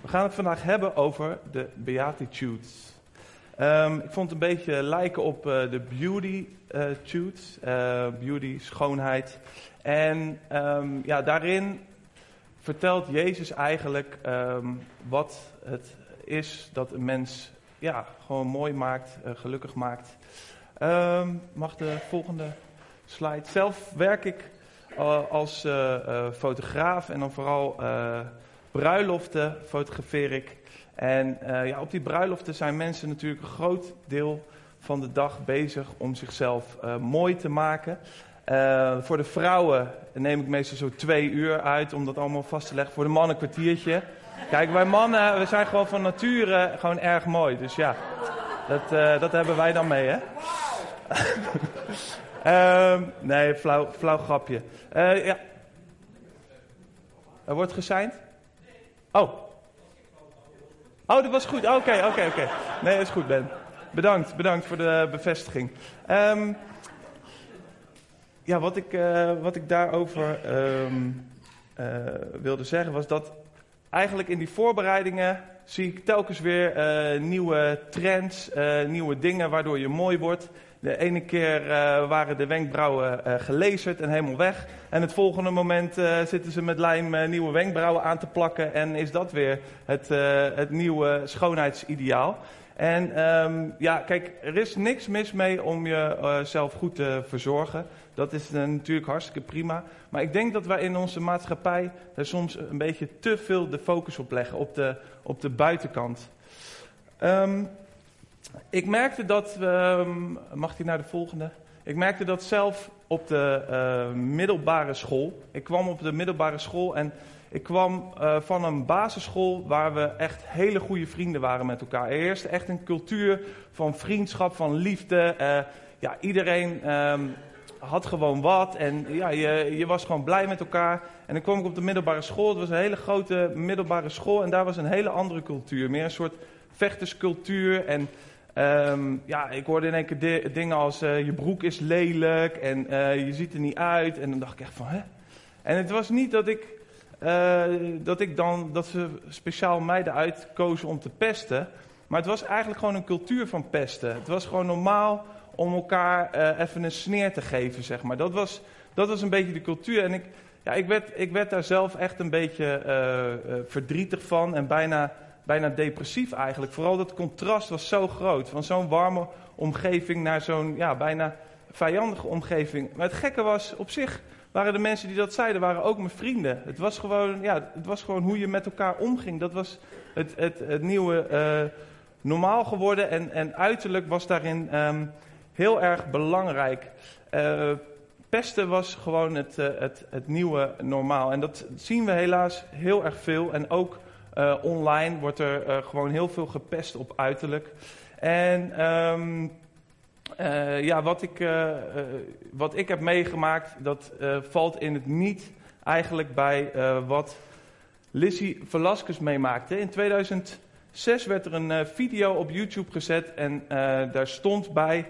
We gaan het vandaag hebben over de Beatitudes. Ehm, ik vond het een beetje lijken op uh, de Beauty-tudes. Uh, beauty, schoonheid. En um, ja, daarin vertelt Jezus eigenlijk um, wat het is dat een mens ja, gewoon mooi maakt, gelukkig maakt. mag de volgende slide. Zelf werk ik als fotograaf en dan vooral bruiloften fotografeer ik. En uh, ja, op die bruiloften zijn mensen natuurlijk een groot deel van de dag bezig om zichzelf uh, mooi te maken. Uh, voor de vrouwen neem ik meestal zo twee uur uit om dat allemaal vast te leggen. Voor de mannen een kwartiertje. Kijk, wij mannen, we zijn gewoon van nature gewoon erg mooi. Dus ja, dat, dat hebben wij dan mee, hè? uh, nee, flauw, flauw grapje. Ja. Er wordt gesigned? Oh. Oh, dat was goed. Oké, oké, oké. Nee, dat is goed, Ben. Bedankt, bedankt voor de bevestiging. Um, ja, wat ik, uh, wat ik daarover um, uh, wilde zeggen was dat eigenlijk in die voorbereidingen zie ik telkens weer uh, nieuwe trends, nieuwe dingen waardoor je mooi wordt. De ene keer uh, waren de wenkbrauwen uh, gelezerd en helemaal weg. En het volgende moment uh, zitten ze met lijm nieuwe wenkbrauwen aan te plakken. En is dat weer het, het nieuwe schoonheidsideaal. En um, ja, kijk, er is niks mis mee om jezelf goed te verzorgen. Dat is natuurlijk hartstikke prima. Maar ik denk dat wij in onze maatschappij er soms een beetje te veel de focus op leggen, op de, op de buitenkant. Um, ik merkte dat, uh, mag hij naar de volgende? Ik merkte dat zelf op de uh, middelbare school. Ik kwam op de middelbare school en ik kwam uh, van een basisschool waar we echt hele goede vrienden waren met elkaar. Er heerste echt een cultuur van vriendschap, van liefde. Uh, ja, iedereen um, had gewoon wat en ja, je, je was gewoon blij met elkaar. En dan kwam ik op de middelbare school. Het was een hele grote middelbare school en daar was een hele andere cultuur. Meer een soort vechterscultuur en... Um, ja, ik hoorde in één keer di dingen als uh, je broek is lelijk en uh, je ziet er niet uit. En dan dacht ik echt van, hè? En het was niet dat ik, uh, dat ik dan, dat ze speciaal mij eruit kozen om te pesten. Maar het was eigenlijk gewoon een cultuur van pesten. Het was gewoon normaal om elkaar even een sneer te geven, zeg maar. Dat was, dat was een beetje de cultuur. En ik, ja, ik, werd, ik werd daar zelf echt een beetje verdrietig van en bijna bijna depressief eigenlijk. Vooral dat contrast was zo groot. Van zo'n warme omgeving naar zo'n ja, bijna vijandige omgeving. Maar het gekke was, op zich waren de mensen die dat zeiden, waren ook mijn vrienden. Het was gewoon, ja, het was gewoon hoe je met elkaar omging. Dat was het, het, het nieuwe uh, normaal geworden. En, en uiterlijk was daarin um, heel erg belangrijk. Uh, pesten was gewoon het, uh, het, het nieuwe normaal. En dat zien we helaas heel erg veel. En ook uh, online wordt er uh, gewoon heel veel gepest op uiterlijk. En um, uh, ja, wat ik, wat ik heb meegemaakt, dat valt in het niet eigenlijk bij wat Lizzie Velasquez meemaakte. In 2006 werd er een video op YouTube gezet en daar stond bij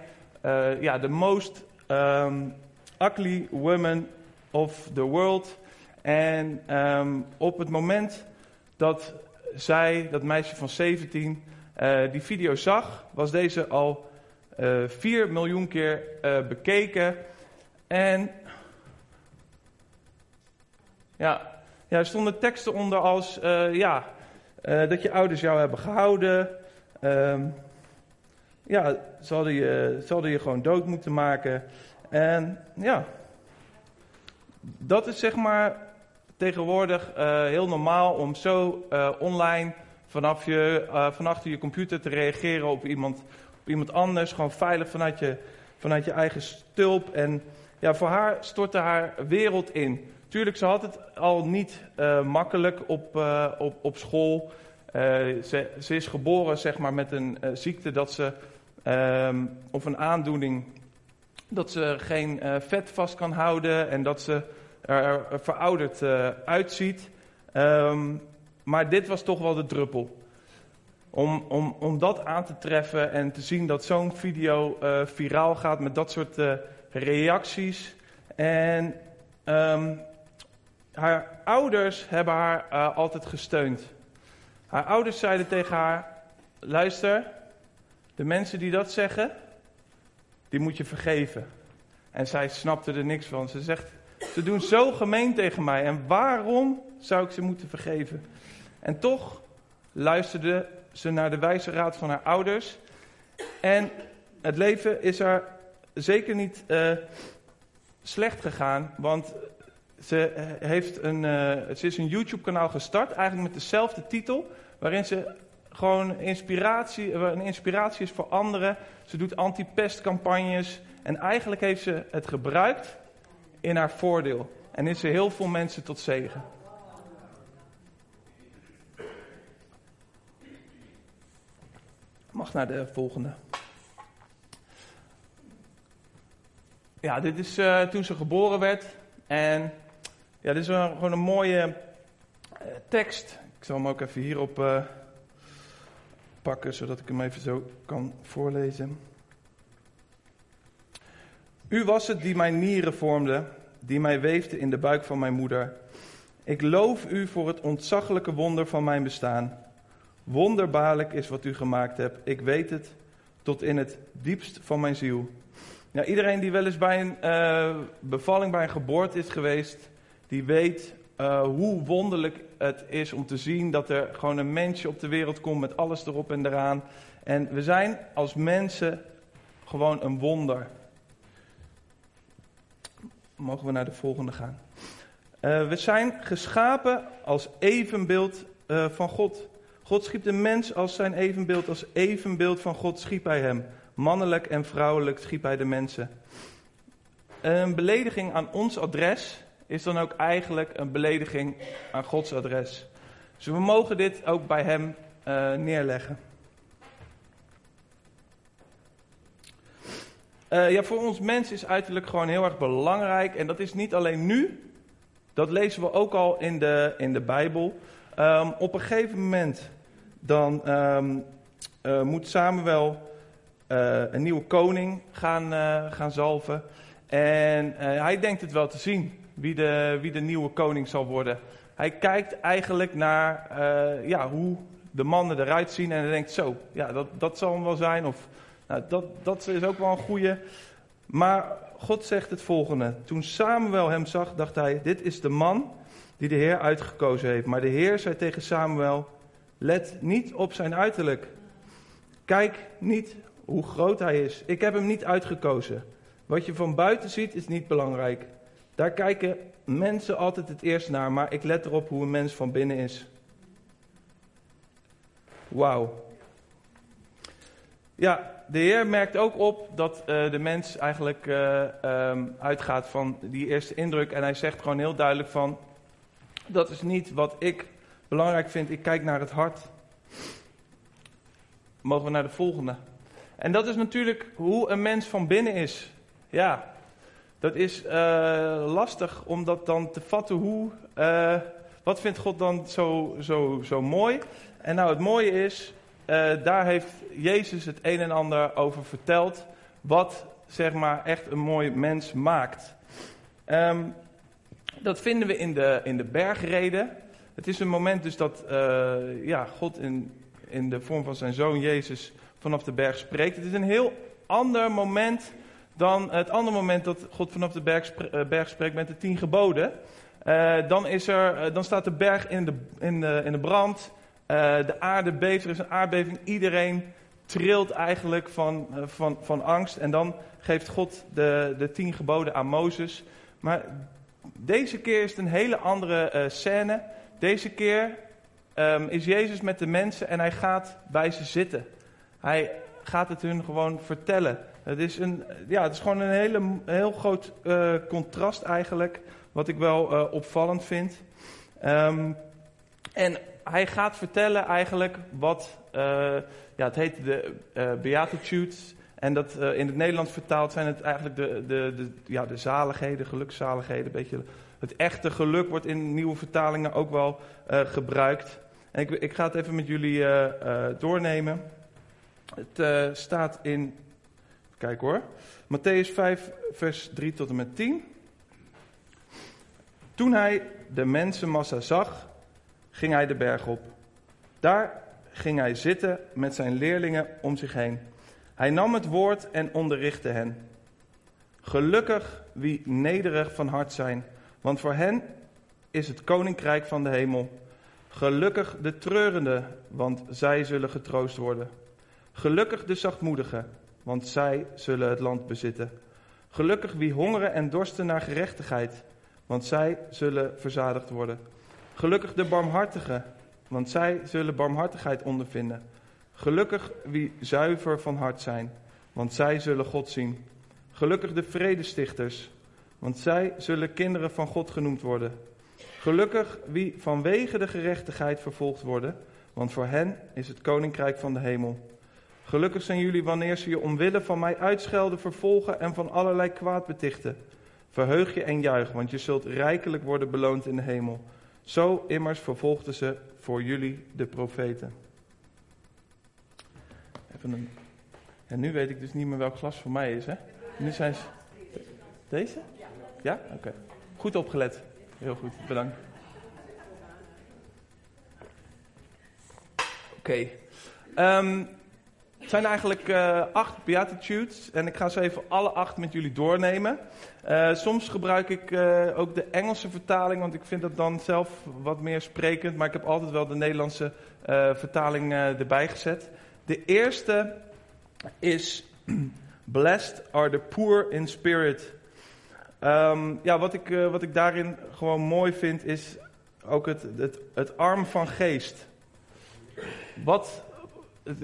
ja, the most um, ugly woman of the world. En um, op het moment dat zij, dat meisje van 17, uh, die video zag, was deze al uh, eh, 4 miljoen keer uh, bekeken. En ja, er stonden teksten onder als, ja, dat je ouders jou hebben gehouden. Ehm, ja, ze je, ze hadden je gewoon dood moeten maken. En ja, dat is zeg maar tegenwoordig uh, heel normaal om zo uh, online vanaf je, uh, van achter je computer te reageren op iemand, op iemand anders. Gewoon veilig vanuit je, vanuit je eigen stulp. En ja, voor haar stortte haar wereld in. Tuurlijk, ze had het al niet makkelijk op, op, op school. Ze, ze, is geboren zeg maar, met een ziekte dat ze, ehm, of een aandoening dat ze geen vet vast kan houden en dat ze er verouderd uh, uitziet. Um, maar dit was toch wel de druppel. Om, om, om dat aan te treffen en te zien dat zo'n video uh, viraal gaat met dat soort uh, reacties. En um, haar ouders hebben haar altijd gesteund. Haar ouders zeiden tegen haar: Luister, de mensen die dat zeggen, die moet je vergeven. En zij snapte er niks van. Ze zegt: Ze doen zo gemeen tegen mij. En waarom zou ik ze moeten vergeven? En toch luisterde ze naar de wijze raad van haar ouders. En het leven is haar zeker niet uh, slecht gegaan, want ze, eh, heeft een, uh, ze is een YouTube-kanaal gestart, eigenlijk met dezelfde titel, waarin ze gewoon inspiratie, een inspiratie is voor anderen. Ze doet anti-pestcampagnes en eigenlijk heeft ze het gebruikt in haar voordeel. En is ze heel veel mensen tot zegen. Mag naar de volgende. Ja, dit is uh, toen ze geboren werd. En ja, dit is gewoon een mooie uh, tekst. Ik zal hem ook even hierop uh, pakken, zodat ik hem even zo kan voorlezen. U was het die mijn nieren vormde, die mij weefde in de buik van mijn moeder. Ik loof u voor het ontzaglijke wonder van mijn bestaan. Wonderbaarlijk is wat u gemaakt hebt. Ik weet het tot in het diepst van mijn ziel. Nou, iedereen die wel eens bij een uh, bevalling, bij een geboorte is geweest, die weet uh, hoe wonderlijk het is om te zien dat er gewoon een mensje op de wereld komt met alles erop en eraan. En we zijn als mensen gewoon een wonder. Mogen we naar de volgende gaan? Uh, we zijn geschapen als evenbeeld van God. God schiep de mens als zijn evenbeeld, als evenbeeld van God schiep hij hem. Mannelijk en vrouwelijk schiep hij de mensen. Een belediging aan ons adres is dan ook eigenlijk een belediging aan Gods adres. Dus we mogen dit ook bij hem uh, neerleggen. Uh, ja, voor ons mens is uiterlijk gewoon heel erg belangrijk. En dat is niet alleen nu. Dat lezen we ook al in de, in de Bijbel. Um, op een gegeven moment dan um, uh, moet Samuel uh, een nieuwe koning gaan, gaan zalven. En hij denkt het wel te zien wie de, wie de nieuwe koning zal worden. Hij kijkt eigenlijk naar ja, hoe de mannen eruit zien en hij denkt zo, ja, dat, dat zal hem wel zijn. Of nou, dat, dat is ook wel een goede. Maar God zegt het volgende. Toen Samuel hem zag, dacht hij, dit is de man die de Heer uitgekozen heeft. Maar de Heer zei tegen Samuel, Let niet op zijn uiterlijk. Kijk niet hoe groot hij is. Ik heb hem niet uitgekozen. Wat je van buiten ziet is niet belangrijk. Daar kijken mensen altijd het eerst naar, maar ik let erop hoe een mens van binnen is. Wauw. Ja, de Heer merkt ook op dat uh, de mens eigenlijk uh, um, uitgaat van die eerste indruk. En hij zegt gewoon heel duidelijk van, dat is niet wat ik belangrijk vind, ik kijk naar het hart. Mogen we naar de volgende. En dat is natuurlijk hoe een mens van binnen is. Ja, dat is uh, lastig om dat dan te vatten. Hoe, wat vindt God dan zo, zo, zo mooi? En nou, het mooie is, daar heeft Jezus het een en ander over verteld. Wat zeg maar echt een mooi mens maakt. Um, dat vinden we in de, in de bergreden. Het is een moment dus dat uh, ja, God in, in de vorm van zijn zoon Jezus vanaf de berg spreekt. Het is een heel ander moment dan het andere moment dat God vanaf de berg, uh, berg spreekt met de tien geboden. Dan, is er, dan staat de berg in de, in de, in de brand. De aarde beeft, er is een aardbeving. Iedereen trilt eigenlijk van, van, van angst. En dan geeft God de, de tien geboden aan Mozes. Maar deze keer is het een hele andere scène. Deze keer um, is Jezus met de mensen en hij gaat bij ze zitten. Hij gaat het hun gewoon vertellen. Het is, een, ja, het is gewoon een, hele, heel groot contrast eigenlijk, wat ik wel opvallend vind. Um, en hij gaat vertellen eigenlijk wat, uh, ja, het heet de Beatitudes. En dat in het Nederlands vertaald zijn het eigenlijk de, de, de, ja, de zaligheden, gelukszaligheden, een beetje het echte geluk wordt in nieuwe vertalingen ook wel gebruikt. En ik, ik, ga het even met jullie doornemen. Het staat in, kijk hoor, Matthäus 5, vers 3 tot en met 10. Toen hij de mensenmassa zag, ging hij de berg op. Daar ging hij zitten met zijn leerlingen om zich heen. Hij nam het woord en onderrichtte hen. Gelukkig wie nederig van hart zijn, want voor hen is het koninkrijk van de hemel. Gelukkig de treurende, want zij zullen getroost worden. Gelukkig de zachtmoedigen, want zij zullen het land bezitten. Gelukkig wie hongeren en dorsten naar gerechtigheid, want zij zullen verzadigd worden. Gelukkig de barmhartigen, want zij zullen barmhartigheid ondervinden. Gelukkig wie zuiver van hart zijn, want zij zullen God zien. Gelukkig de vredestichters, want zij zullen kinderen van God genoemd worden. Gelukkig wie vanwege de gerechtigheid vervolgd worden, want voor hen is het koninkrijk van de hemel. Gelukkig zijn jullie wanneer ze je omwille van mij uitschelden, vervolgen en van allerlei kwaad betichten. Verheug je en juich, want je zult rijkelijk worden beloond in de hemel. Zo immers vervolgden ze voor jullie de profeten. Even een... En nu weet ik dus niet meer welk glas voor mij is, hè? Nu zijn ze... Deze? Ja? Oké. Goed opgelet. Heel goed, bedankt. Oké. Ehm, het zijn eigenlijk uh, acht Beatitudes en ik ga ze even alle acht met jullie doornemen. Uh, soms gebruik ik uh, ook de Engelse vertaling, want ik vind dat dan zelf wat meer sprekend. Maar ik heb altijd wel de Nederlandse vertaling erbij gezet. De eerste is Blessed are the poor in spirit. Um, ja, wat ik, wat ik daarin gewoon mooi vind is ook het, het, het arm van geest. Wat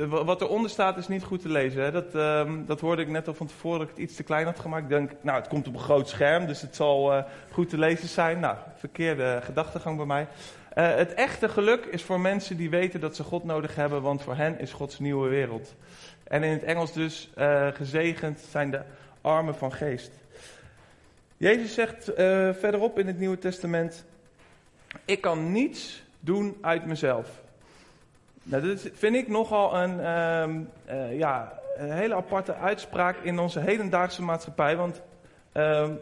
wat eronder staat is niet goed te lezen. Hè? Dat, um, dat hoorde ik net al van tevoren dat ik het iets te klein had gemaakt. Ik denk, nou, het komt op een groot scherm, dus het zal uh, goed te lezen zijn. Nou, verkeerde gedachtegang bij mij. Uh, het echte geluk is voor mensen die weten dat ze God nodig hebben, want voor hen is Gods nieuwe wereld. En in het Engels dus uh, gezegend zijn de armen van geest. Jezus zegt verderop in het Nieuwe Testament: Ik kan niets doen uit mezelf. Nou, dat vind ik nogal een, um, ja, een hele aparte uitspraak in onze hedendaagse maatschappij. Want um,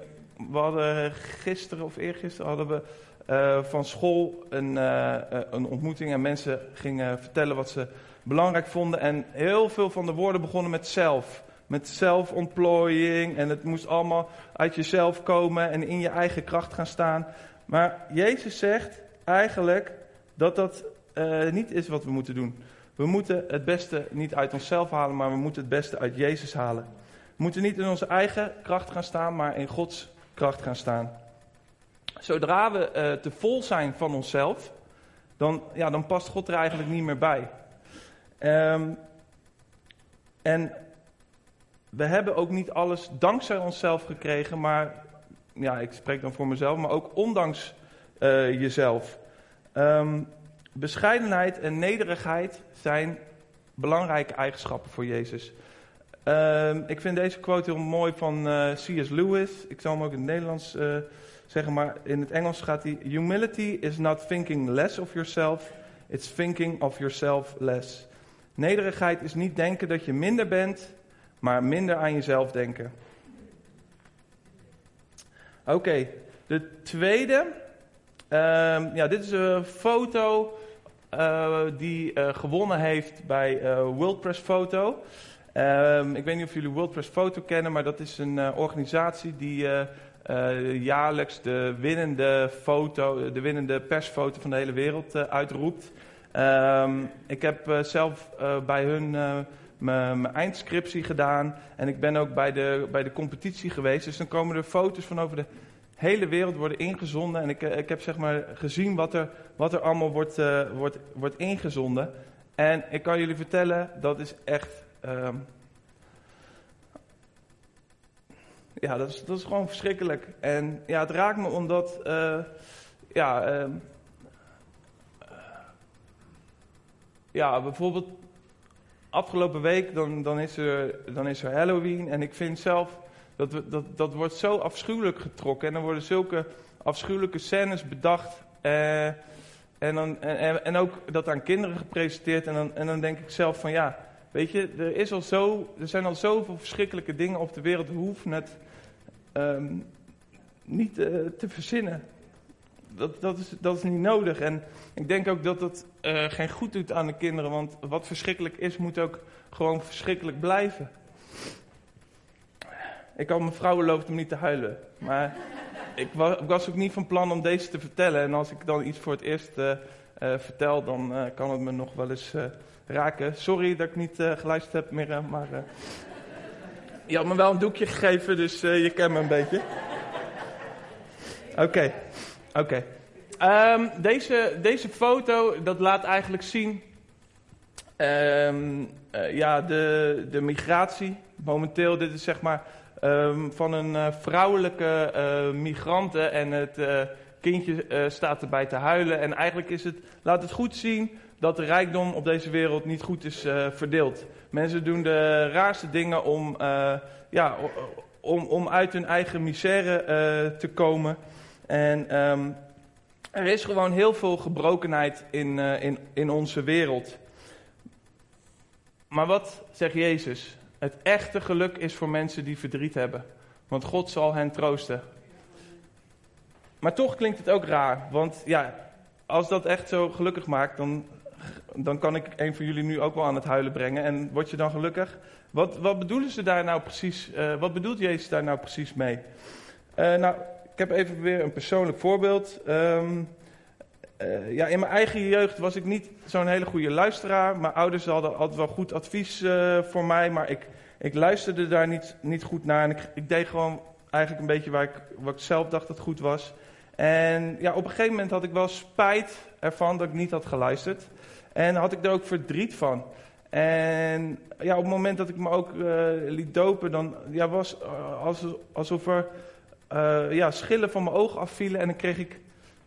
we hadden gisteren of eergisteren hadden we uh, van school een, uh, een ontmoeting en mensen gingen vertellen wat ze belangrijk vonden. En heel veel van de woorden begonnen met zelf. Met zelfontplooiing en het moest allemaal uit jezelf komen en in je eigen kracht gaan staan. Maar Jezus zegt eigenlijk dat dat uh, niet is wat we moeten doen. We moeten het beste niet uit onszelf halen, maar we moeten het beste uit Jezus halen. We moeten niet in onze eigen kracht gaan staan, maar in Gods kracht gaan staan. Zodra we uh, te vol zijn van onszelf, dan, ja, dan past God er eigenlijk niet meer bij. Um, en we hebben ook niet alles dankzij onszelf gekregen, maar ja, ik spreek dan voor mezelf, maar ook ondanks uh, jezelf. Um, Bescheidenheid en nederigheid zijn belangrijke eigenschappen voor Jezus. Uh, ik vind deze quote heel mooi van eh, C.S. Lewis. Ik zal hem ook in het Nederlands uh, zeggen, maar in het Engels gaat hij: Humility is not thinking less of yourself, it's thinking of yourself less. Nederigheid is niet denken dat je minder bent, maar minder aan jezelf denken. Oké, de tweede. Uh, ja, dit is een foto uh, die uh, gewonnen heeft bij uh, World Press Photo. Um, ik weet niet of jullie World Press Photo kennen, maar dat is een organisatie die jaarlijks de winnende foto, de winnende persfoto van de hele wereld uitroept. Um, ik heb zelf bij hun mijn eindscriptie gedaan en ik ben ook bij de, bij de competitie geweest. Dus dan komen er foto's van over de hele wereld worden ingezonden. En ik, eh, ik heb zeg maar gezien wat er, wat er allemaal wordt, uh, wordt, wordt ingezonden. En ik kan jullie vertellen, dat is echt. Um, ja, dat is, dat is gewoon verschrikkelijk. En ja, het raakt me omdat. Uh, ja, um, ja, bijvoorbeeld. Afgelopen week dan, dan, is er, dan is er Halloween. En ik vind zelf dat, dat, dat wordt zo afschuwelijk getrokken. En dan worden zulke afschuwelijke scènes bedacht. Eh, en, dan, en, en ook dat aan kinderen gepresenteerd. En dan, en dan denk ik zelf van ja, weet je, er, is al zo, er zijn al zoveel verschrikkelijke dingen op de wereld. We hoeven het um, niet uh, te verzinnen. dat, dat, is, dat is niet nodig. En ik denk ook dat dat uh, geen goed doet aan de kinderen. Want wat verschrikkelijk is, moet ook gewoon verschrikkelijk blijven. Ik had mijn vrouw beloofd om niet te huilen. Maar ik was, ook niet van plan om deze te vertellen. En als ik dan iets voor het eerst uh, uh, vertel, dan kan het me nog wel eens raken. Sorry dat ik niet geluisterd heb, Mirre, maar... je had me wel een doekje gegeven, dus je kent me een beetje. Oké, oké. Um, deze, deze foto, dat laat eigenlijk zien... Uh, ja, de, de migratie. Momenteel, dit is zeg maar um, van een uh, vrouwelijke uh, migrante en het kindje staat erbij te huilen. En eigenlijk is het, laat het goed zien dat de rijkdom op deze wereld niet goed is verdeeld. Mensen doen de raarste dingen om, ja, om, om uit hun eigen misère te komen. En um, er is gewoon heel veel gebrokenheid in, in, in onze wereld. Maar wat zegt Jezus? Het echte geluk is voor mensen die verdriet hebben. Want God zal hen troosten. Maar toch klinkt het ook raar. Want ja, als dat echt zo gelukkig maakt, dan, dan kan ik een van jullie nu ook wel aan het huilen brengen. En word je dan gelukkig? Wat, wat bedoelen ze daar nou precies? Uh, wat bedoelt Jezus daar nou precies mee? Uh, nou, ik heb even weer een persoonlijk voorbeeld. Um, uh, ja, in mijn eigen jeugd was ik niet zo'n hele goede luisteraar. Mijn ouders hadden altijd wel goed advies uh, voor mij, maar ik, ik luisterde daar niet, niet goed naar. En ik, ik deed gewoon eigenlijk een beetje waar ik, wat ik zelf dacht dat goed was. En ja, op een gegeven moment had ik wel spijt ervan dat ik niet had geluisterd. En had ik er ook verdriet van. En ja, op het moment dat ik me ook uh, liet dopen, dan ja, was alsof er ja, schillen van mijn ogen afvielen. En dan kreeg ik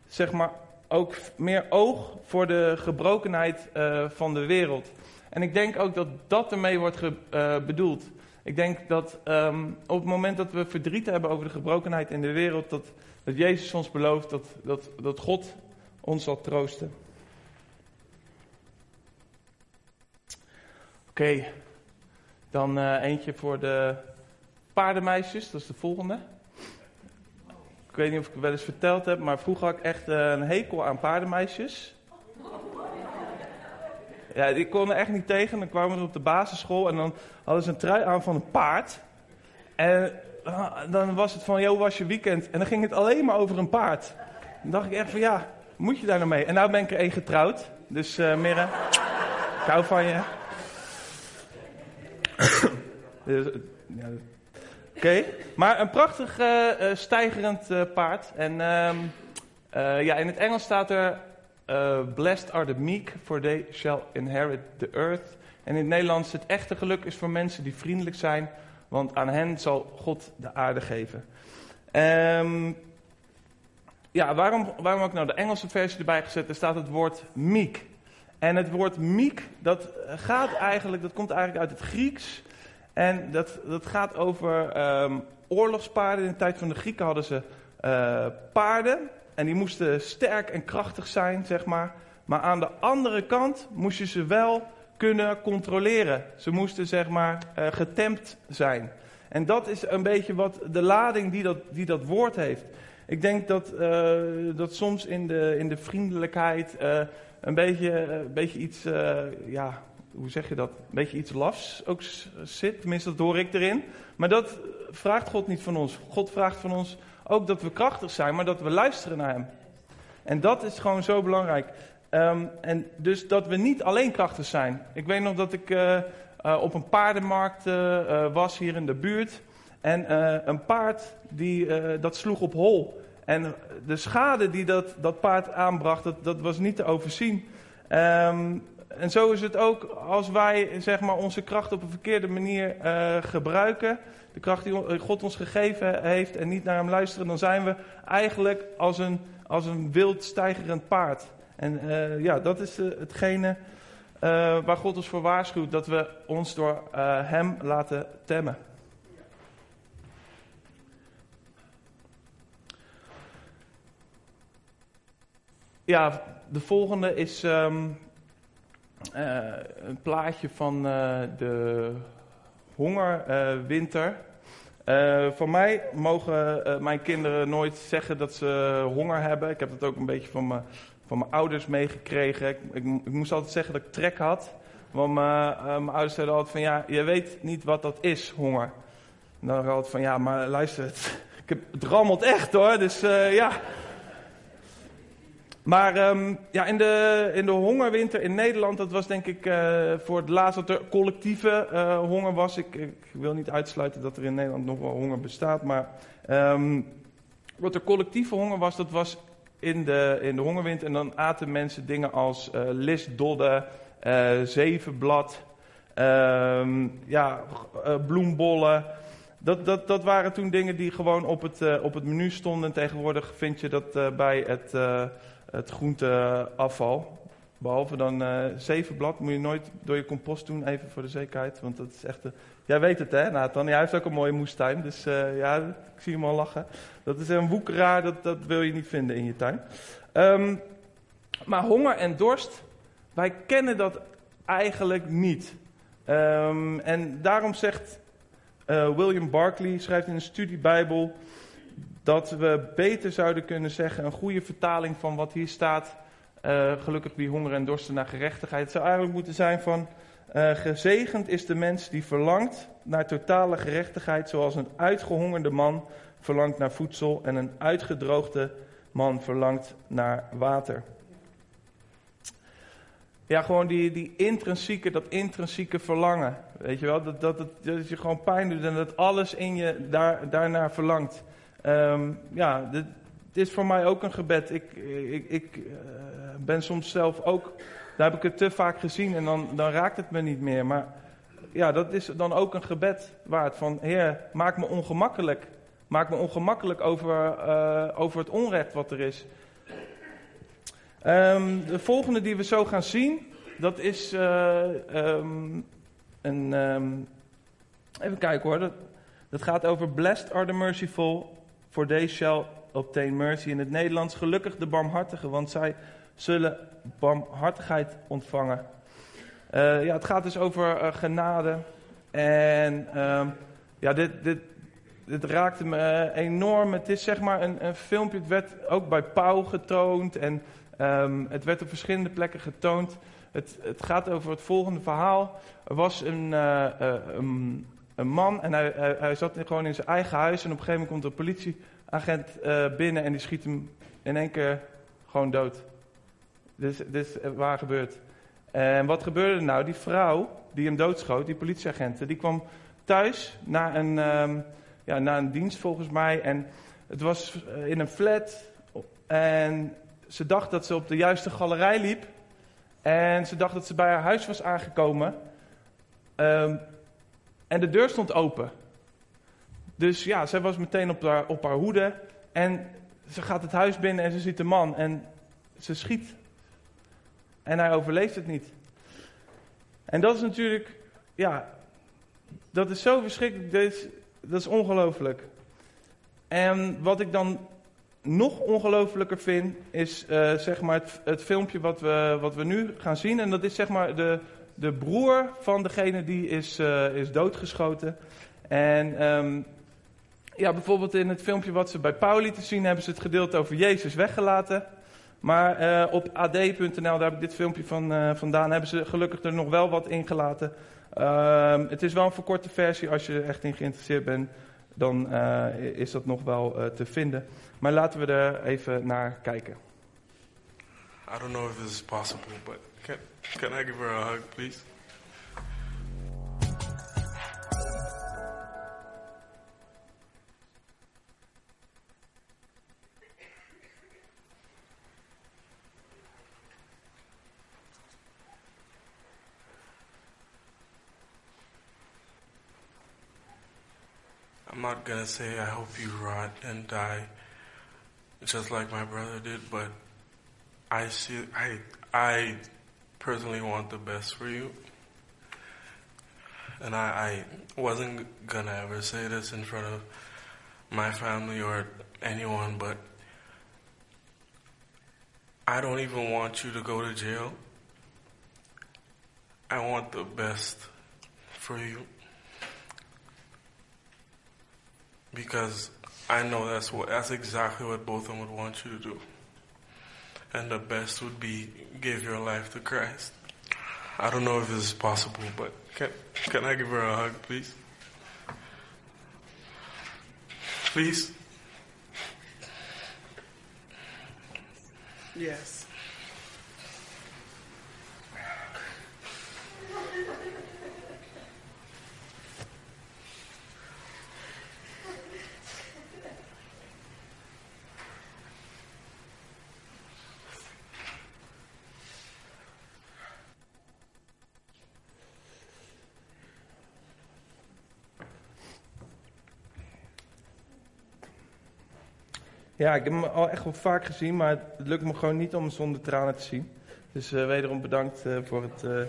zeg maar ook meer oog voor de gebrokenheid uh, van de wereld. En ik denk ook dat dat ermee wordt ge, uh, bedoeld. Ik denk dat um, op het moment dat we verdriet hebben over de gebrokenheid in de wereld, dat, dat Jezus ons belooft dat, dat, dat God ons zal troosten. Oké, dan uh, eentje voor de paardenmeisjes, dat is de volgende. Ik weet niet of ik het wel eens verteld heb, maar vroeger had ik echt uh, een hekel aan paardenmeisjes. Ja, die kon er echt niet tegen. Dan kwamen ze op de basisschool en dan hadden ze een trui aan van een paard. En uh, dan was het van, joh, was je weekend? En dan ging het alleen maar over een paard. Dan dacht ik echt van, ja, moet je daar nou mee? En nou ben ik er één getrouwd. Dus uh, Mirre, ik van je. dus, ja, Oké, okay. maar een prachtig uh, stijgerend uh, paard. En um, ja, in het Engels staat er: Blessed are the meek, for they shall inherit the earth. En in het Nederlands: Het echte geluk is voor mensen die vriendelijk zijn, want aan hen zal God de aarde geven. Um, ja, waarom, waarom heb ik nou de Engelse versie erbij gezet? Er staat het woord meek. En het woord meek, dat gaat eigenlijk, dat komt eigenlijk uit het Grieks. En dat, dat gaat over um, oorlogspaarden. In de tijd van de Grieken hadden ze uh, paarden. En die moesten sterk en krachtig zijn, zeg maar. Maar aan de andere kant moest je ze wel kunnen controleren. Ze moesten, zeg maar, uh, getemd zijn. En dat is een beetje wat de lading die dat, die dat woord heeft. Ik denk dat, uh, dat soms in de, in de vriendelijkheid een, beetje, een beetje iets, ja, hoe zeg je dat, een beetje iets lafs ook zit. Tenminste, dat hoor ik erin. Maar dat vraagt God niet van ons. God vraagt van ons ook dat we krachtig zijn, maar dat we luisteren naar Hem. En dat is gewoon zo belangrijk. Um, en dus dat we niet alleen krachtig zijn. Ik weet nog dat ik uh, uh, op een paardenmarkt uh, was hier in de buurt. En een paard die, dat sloeg op hol. En de schade die dat, dat paard aanbracht, dat, dat was niet te overzien. Um, en zo is het ook als wij zeg maar, onze kracht op een verkeerde manier uh, gebruiken. De kracht die God ons gegeven heeft en niet naar hem luisteren. Dan zijn we eigenlijk als een, als een wild stijgerend paard. En uh, ja, dat is uh, hetgene waar God ons voor waarschuwt. Dat we ons door hem laten temmen. Ja, de volgende is... Um, uh, een plaatje van uh, de hongerwinter. Uh, van mij mogen mijn kinderen nooit zeggen dat ze honger hebben. Ik heb dat ook een beetje van mijn, van mijn ouders meegekregen. Ik, ik, ik, moest altijd zeggen dat ik trek had. Want mijn, ouders zeiden altijd van ja, je weet niet wat dat is, honger. En dan altijd van ja, maar luister, ik heb, het rammelt echt hoor. Dus ja, maar um, ja, in, de, in de hongerwinter in Nederland, dat was denk ik uh, voor het laatst dat er collectieve uh, honger was. Ik, ik, wil niet uitsluiten dat er in Nederland nog wel honger bestaat, maar um, wat er collectieve honger was, dat was in de, in de hongerwinter. En dan aten mensen dingen als uh, zevenblad, um, ja, bloembollen. Dat, dat, dat waren toen dingen die gewoon op het, op het menu stonden. En tegenwoordig vind je dat bij het het groenteafval. Behalve dan uh, zevenblad moet je nooit door je compost doen, even voor de zekerheid. Want dat is echt. Jij weet het, hè, Nathan? Jij heeft ook een mooie moestuin. Dus uh, ja, ik zie hem al lachen. Dat is een woekeraar, dat, dat wil je niet vinden in je tuin. Um, maar honger en dorst, wij kennen dat eigenlijk niet. Um, en daarom zegt uh, William Barclay, schrijft in een studiebijbel dat we beter zouden kunnen zeggen, een goede vertaling van wat hier staat, uh, gelukkig wie honger en dorsten naar gerechtigheid, het zou eigenlijk moeten zijn van, uh, gezegend is de mens die verlangt naar totale gerechtigheid, zoals een uitgehongerde man verlangt naar voedsel en een uitgedroogde man verlangt naar water. Ja, gewoon die, die intrinsieke, dat intrinsieke verlangen. Weet je wel, dat, dat, dat, dat je gewoon pijn doet en dat alles in je daar, daarnaar verlangt. Um, ja, dit, is voor mij ook een gebed. Ik, ik, ik uh, ben soms zelf ook, daar heb ik het te vaak gezien en dan, dan raakt het me niet meer. Maar ja, dat is dan ook een gebed waard. Van Heer, maak me ongemakkelijk. Maak me ongemakkelijk over, uh, over het onrecht wat er is. Um, de volgende die we zo gaan zien, dat is uh, een. even kijken hoor. Dat, dat gaat over Blessed are the merciful, For they shall obtain mercy. In het Nederlands, gelukkig de barmhartigen, want zij zullen barmhartigheid ontvangen. Uh, ja, het gaat dus over uh, genade. En uh, ja, dit, dit, dit raakte me enorm. Het is zeg maar een, een filmpje, het werd ook bij Pauw getoond. En um, het werd op verschillende plekken getoond. Het, het gaat over het volgende verhaal. Er was een een man en hij, hij, zat gewoon in zijn eigen huis. En op een gegeven moment komt een politieagent uh, binnen en die schiet hem in één keer gewoon dood. Dit, dit is waar gebeurt. En wat gebeurde er nou? Die vrouw die hem doodschoot, die politieagenten, die kwam thuis na een, um, ja, na een dienst volgens mij. En het was uh, in een flat. En ze dacht dat ze op de juiste galerij liep. En ze dacht dat ze bij haar huis was aangekomen. Um, en de deur stond open. Dus ja, zij was meteen op haar, op haar hoede. En ze gaat het huis binnen en ze ziet de man. En ze schiet. En hij overleeft het niet. En dat is natuurlijk, ja, dat is zo verschrikkelijk. Dat is, ongelooflijk. En wat ik dan nog ongelooflijker vind, is uh, zeg maar het, het, filmpje wat we, wat we nu gaan zien. En dat is zeg maar de, de broer van degene die is, uh, is doodgeschoten. En um, ja, bijvoorbeeld in het filmpje wat ze bij Pauli te zien hebben ze het gedeelte over Jezus weggelaten. Maar uh, op ad.nl, daar heb ik dit filmpje van uh, vandaan, hebben ze gelukkig er nog wel wat ingelaten. Uh, het is wel een verkorte versie, als je er echt in geïnteresseerd bent, dan is dat nog wel te vinden. Maar laten we er even naar kijken. I don't know if this is possible, but can I give her a hug, please? I'm not gonna say I hope you rot and die just like my brother did, but I see, I, I personally want the best for you. And I, I wasn't gonna ever say this in front of my family or anyone, but I don't even want you to go to jail. I want the best for you. because I know that's what that's exactly what both of them would want you to do. And the best would be give your life to Christ. I don't know if this is possible, but can can I give her a hug, please? Please. Yes. Ja, ik heb hem al echt wel vaak gezien, maar het lukt me gewoon niet om hem zonder tranen te zien. Dus eh, wederom bedankt eh, voor het eh,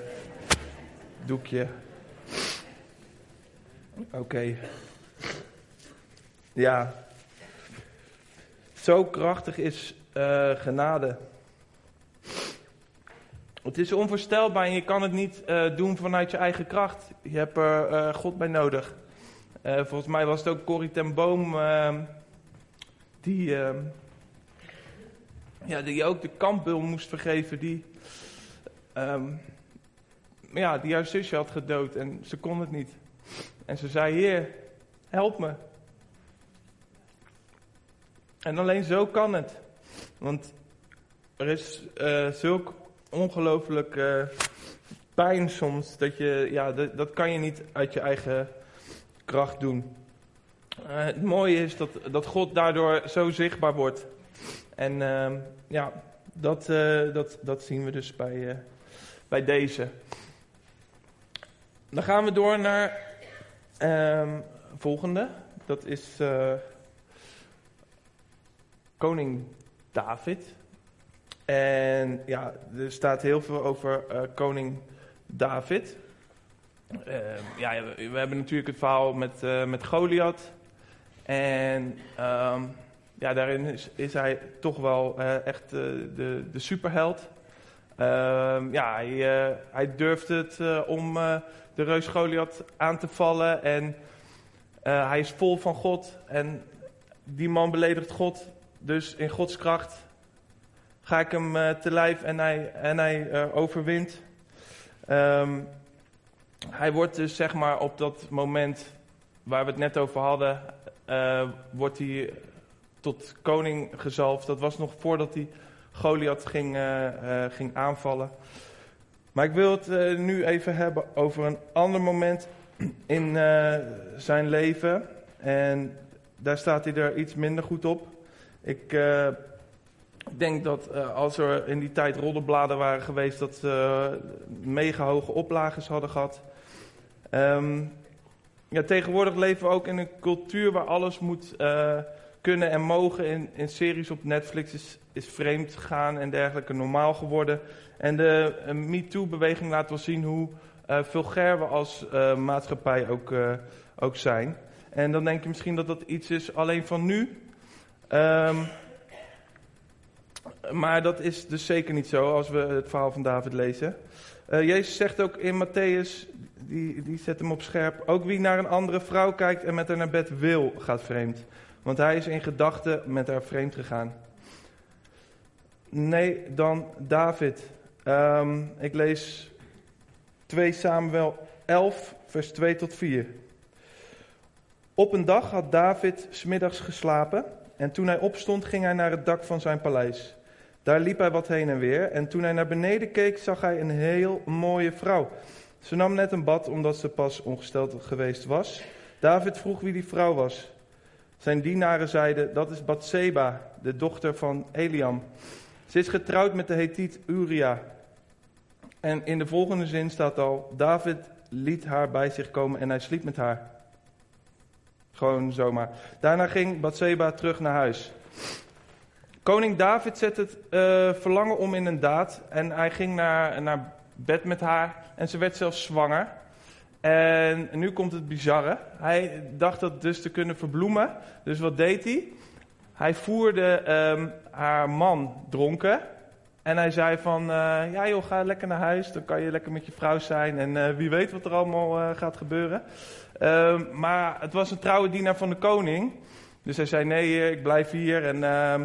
doekje. Oké. Ja. Zo krachtig is genade. Het is onvoorstelbaar en je kan het niet doen vanuit je eigen kracht. Je hebt er God bij nodig. Volgens mij was het ook Corrie ten Boom ehm, die, ehm, ja, die ook de kampbul moest vergeven. Die, ehm, ja, die haar zusje had gedood en ze kon het niet. En ze zei, Heer, help me. En alleen zo kan het. Want er is eh, zulk ongelooflijk eh, pijn soms. Dat, je, ja, dat kan je niet uit je eigen kracht doen. Eh, het mooie is dat, dat God daardoor zo zichtbaar wordt. En ehm, ja, dat, eh, dat, dat zien we dus bij, eh, bij deze. Dan gaan we door naar ehm volgende. Dat is koning David. En ja, er staat heel veel over koning David. Ehm, ja, we, hebben natuurlijk het verhaal met, met Goliath. En ehm, ja, daarin is, hij toch wel eh, echt eh, de, de superheld. Ehm, ja, hij, eh, hij durft het om de reus Goliath aan te vallen. En hij is vol van God. En die man beledigt God. Dus in Gods kracht ga ik hem te lijf en hij, en hij overwint. Ehm, hij wordt dus zeg maar op dat moment waar we het net over hadden, eh, wordt hij tot koning gezalfd. Dat was nog voordat hij Goliath ging, eh, eh, ging aanvallen. Maar ik wil het nu even hebben over een ander moment in zijn leven. En daar staat hij er iets minder goed op. Ik denk dat als er in die tijd roddelbladen waren geweest, dat ze mega hoge oplages hadden gehad. Ehm, ja, tegenwoordig leven we ook in een cultuur waar alles moet eh, kunnen en mogen. In, in series op Netflix is, is vreemd gaan en dergelijke normaal geworden. En de uh, MeToo-beweging laat wel zien hoe eh, vulgair we als eh, maatschappij ook, eh, ook zijn. En dan denk je misschien dat dat iets is alleen van nu. Ehm, maar dat is dus zeker niet zo als we het verhaal van David lezen. Eh, Jezus zegt ook in Matthäus, die, die zet hem op scherp, ook wie naar een andere vrouw kijkt en met haar naar bed wil, gaat vreemd. Want hij is in gedachten met haar vreemd gegaan. Nee, dan David. Ehm, ik lees 2 Samuel 11, vers 2 tot 4. Op een dag had David smiddags geslapen en toen hij opstond ging hij naar het dak van zijn paleis. Daar liep hij wat heen en weer en toen hij naar beneden keek zag hij een heel mooie vrouw. Ze nam net een bad omdat ze pas ongesteld geweest was. David vroeg wie die vrouw was. Zijn dienaren zeiden, dat is Bathseba, de dochter van Eliam. Ze is getrouwd met de Hethiet Uria. En in de volgende zin staat al, David liet haar bij zich komen en hij sliep met haar. Gewoon zomaar. Daarna ging Bathseba terug naar huis. Koning David zet het eh, verlangen om in een daad en hij ging naar, naar bed met haar en ze werd zelfs zwanger. En nu komt het bizarre. Hij dacht dat dus te kunnen verbloemen. Dus wat deed hij? Hij voerde ehm, haar man dronken En hij zei van, eh, ja joh, ga lekker naar huis, dan kan je lekker met je vrouw zijn en eh, wie weet wat er allemaal eh, gaat gebeuren. Ehm, maar het was een trouwe dienaar van de koning, dus hij zei nee, ik blijf hier. En, ehm,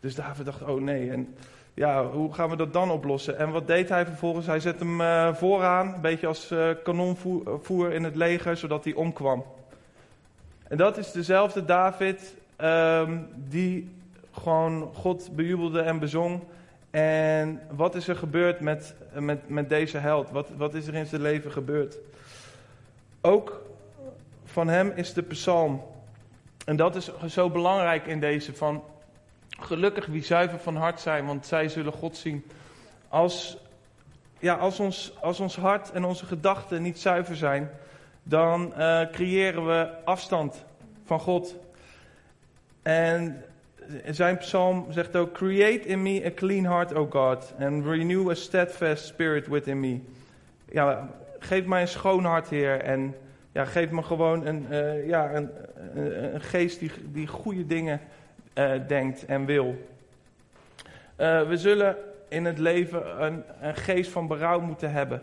dus David dacht, oh nee, en ja, hoe gaan we dat dan oplossen? En wat deed hij vervolgens? Hij zette hem vooraan, een beetje als kanonvoer in het leger, zodat hij omkwam. En dat is dezelfde David ehm, die gewoon God bejubelde en bezong en wat is er gebeurd met, met, met deze held? Wat, wat is er in zijn leven gebeurd? Ook van hem is de psalm. En dat is zo belangrijk in deze van gelukkig wie zuiver van hart zijn, want zij zullen God zien. Als, ja, als, ons, als ons hart en onze gedachten niet zuiver zijn, dan uh, creëren we afstand van God. En zijn psalm zegt ook: Create in me a clean heart, O God, and renew a steadfast spirit within me. Ja, geef mij een schoon hart, Heer, en ja, geef me gewoon een, uh, ja, een, een, geest die, die goede dingen uh, denkt en wil. Uh, we zullen in het leven een, een geest van berouw moeten hebben.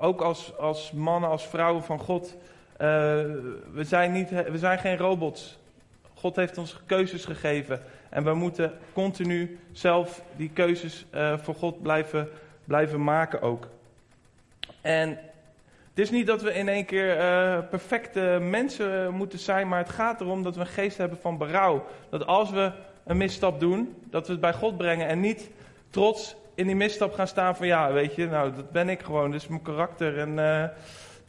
ook als, als mannen, als vrouwen van God. we, zijn niet, we zijn geen robots. God heeft ons keuzes gegeven. En we moeten continu zelf die keuzes voor God blijven, blijven maken ook. En het is niet dat we in één keer uh, perfecte mensen moeten zijn, maar het gaat erom dat we een geest hebben van berouw. Dat als we een misstap doen, dat we het bij God brengen en niet trots in die misstap gaan staan van ja, weet je, nou dat ben ik gewoon, dat is mijn karakter. En uh,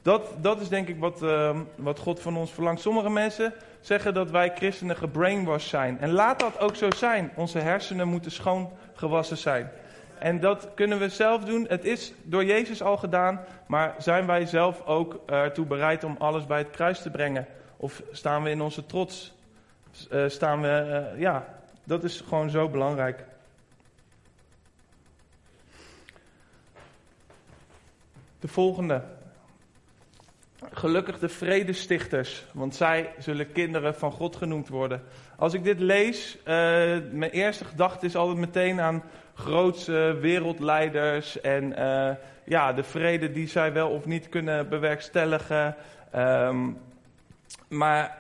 dat, dat is denk ik wat, uh, wat God van ons verlangt. Sommige mensen zeggen dat wij christenen gebrainwashed zijn. En laat dat ook zo zijn. Onze hersenen moeten schoongewassen zijn. En dat kunnen we zelf doen. Het is door Jezus al gedaan. Maar zijn wij zelf ook ertoe bereid om alles bij het kruis te brengen? Of staan we in onze trots? Uh, staan we, uh, ja, dat is gewoon zo belangrijk. De volgende. Gelukkig de vredestichters, want zij zullen kinderen van God genoemd worden. Als ik dit lees, uh, mijn eerste gedachte is altijd meteen aan grootse wereldleiders en uh, ja, de vrede die zij wel of niet kunnen bewerkstelligen. Um, maar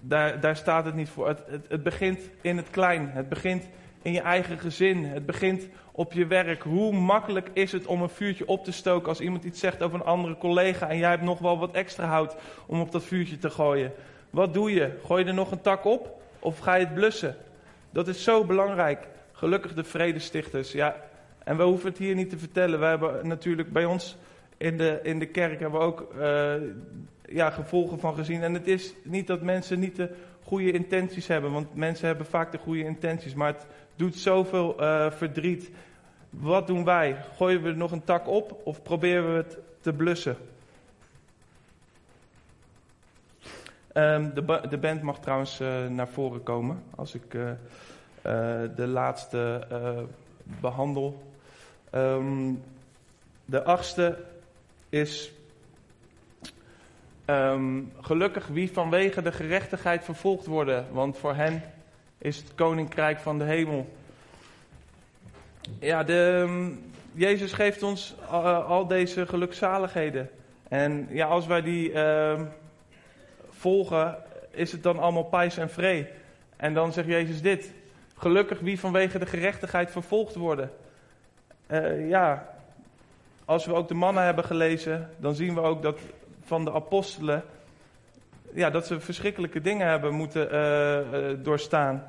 daar, daar staat het niet voor. Het, het, het begint in het klein. Het begint in je eigen gezin. Het begint op je werk. Hoe makkelijk is het om een vuurtje op te stoken als iemand iets zegt over een andere collega en jij hebt nog wel wat extra hout om op dat vuurtje te gooien? Wat doe je? Gooi je er nog een tak op of ga je het blussen? Dat is zo belangrijk. Gelukkig de vredestichters. Ja, en we hoeven het hier niet te vertellen. We hebben natuurlijk bij ons in de, in de kerk hebben we ook uh, ja, gevolgen van gezien. En het is niet dat mensen niet de goede intenties hebben, want mensen hebben vaak de goede intenties, maar het doet zoveel uh, verdriet. Wat doen wij? Gooien we nog een tak op of proberen we het te blussen? Um, de, de, band mag trouwens uh, naar voren komen als ik de laatste behandel. Um, de achtste is um, gelukkig wie vanwege de gerechtigheid vervolgd worden, want voor hen is het koninkrijk van de hemel. Ja, de, Jezus geeft ons al, al, deze gelukzaligheden. En ja, als wij die volgen, is het dan allemaal pijs en vree. En dan zegt Jezus dit. Gelukkig wie vanwege de gerechtigheid vervolgd worden. Uh, ja, als we ook de mannen hebben gelezen, dan zien we ook dat van de apostelen ja, dat ze verschrikkelijke dingen hebben moeten uh, uh, doorstaan.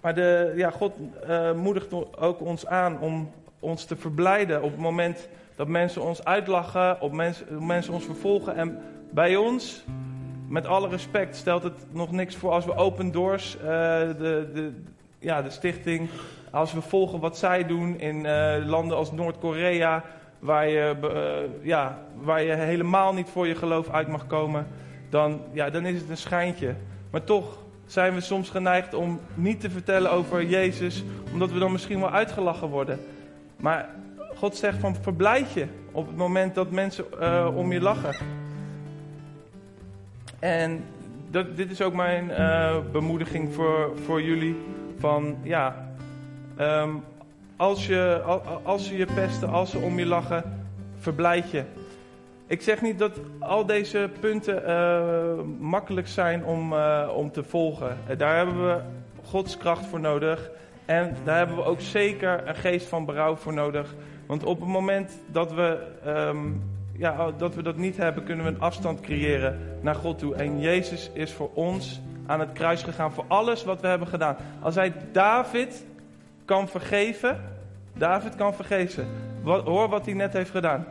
Maar de, ja, God moedigt ook ons aan om ons te verblijden op het moment dat mensen ons uitlachen, op mens, mensen ons vervolgen. En bij ons, met alle respect, stelt het nog niks voor als we Open Doors, de, de, ja, de stichting, als we volgen wat zij doen in landen als Noord-Korea, waar, je, ja, waar je helemaal niet voor je geloof uit mag komen dan, ja, dan is het een schijntje. Maar toch zijn we soms geneigd om niet te vertellen over Jezus, omdat we dan misschien wel uitgelachen worden. Maar God zegt van verblijd je op het moment dat mensen uh, om je lachen. En dat, dit is ook mijn bemoediging voor, voor jullie. Van ja, Ehm, als, je, als ze je pesten, als ze om je lachen, verblijd je. Ik zeg niet dat al deze punten uh, makkelijk zijn om, uh, om te volgen. Daar hebben we Gods kracht voor nodig. En daar hebben we ook zeker een geest van berouw voor nodig. Want op het moment dat we, um, ja, dat, we dat niet hebben, kunnen we een afstand creëren naar God toe. En Jezus is voor ons aan het kruis gegaan voor alles wat we hebben gedaan. Als hij David kan vergeven, David kan vergeven. Wat, hoor wat hij net heeft gedaan.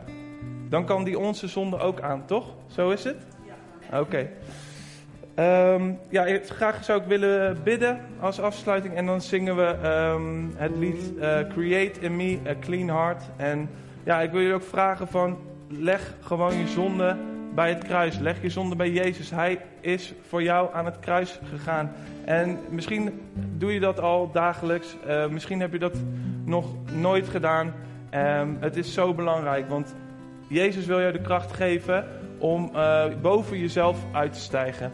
Dan kan hij onze zonde ook aan, toch? Zo is het? Ja. Oké. Um, ja, graag zou ik willen bidden als afsluiting. En dan zingen we um, het lied uh, Create in Me a Clean Heart. En ja, ik wil je ook vragen van... Leg gewoon je zonde bij het kruis. Leg je zonde bij Jezus. Hij is voor jou aan het kruis gegaan. En misschien doe je dat al dagelijks. Uh, misschien heb je dat nog nooit gedaan. Um, het is zo belangrijk, want Jezus wil jou de kracht geven om uh, boven jezelf uit te stijgen.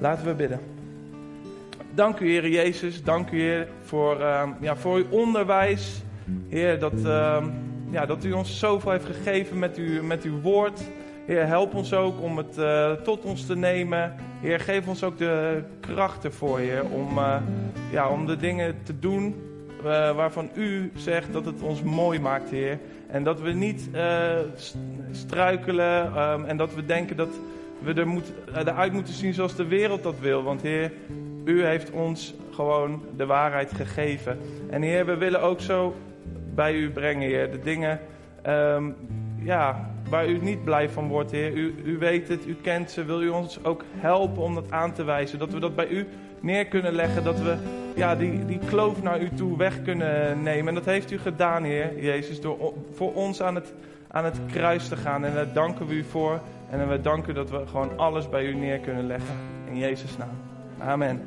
Laten we bidden. Dank u, Heer Jezus. Dank u, Heer, voor, uh, ja, voor uw onderwijs. Heer, dat, uh, ja, dat u ons zoveel heeft gegeven met, u, met uw woord. Heer, help ons ook om het uh, tot ons te nemen. Heer, geef ons ook de kracht ervoor, Heer, om, uh, ja, om de dingen te doen uh, waarvan u zegt dat het ons mooi maakt, Heer. En dat we niet struikelen um, en dat we denken dat we er moet, eruit moeten zien zoals de wereld dat wil. Want Heer, u heeft ons gewoon de waarheid gegeven. En Heer, we willen ook zo bij u brengen, Heer. De dingen um, ja, waar u niet blij van wordt, Heer. U, u weet het, u kent ze. Wil u ons ook helpen om dat aan te wijzen? Dat we dat bij u neer kunnen leggen. Dat we ja, die, die kloof naar u toe weg kunnen nemen. En dat heeft u gedaan, Heer Jezus, door voor ons aan het, aan het kruis te gaan. En daar danken we u voor. En we danken dat we gewoon alles bij u neer kunnen leggen. In Jezus' naam. Amen.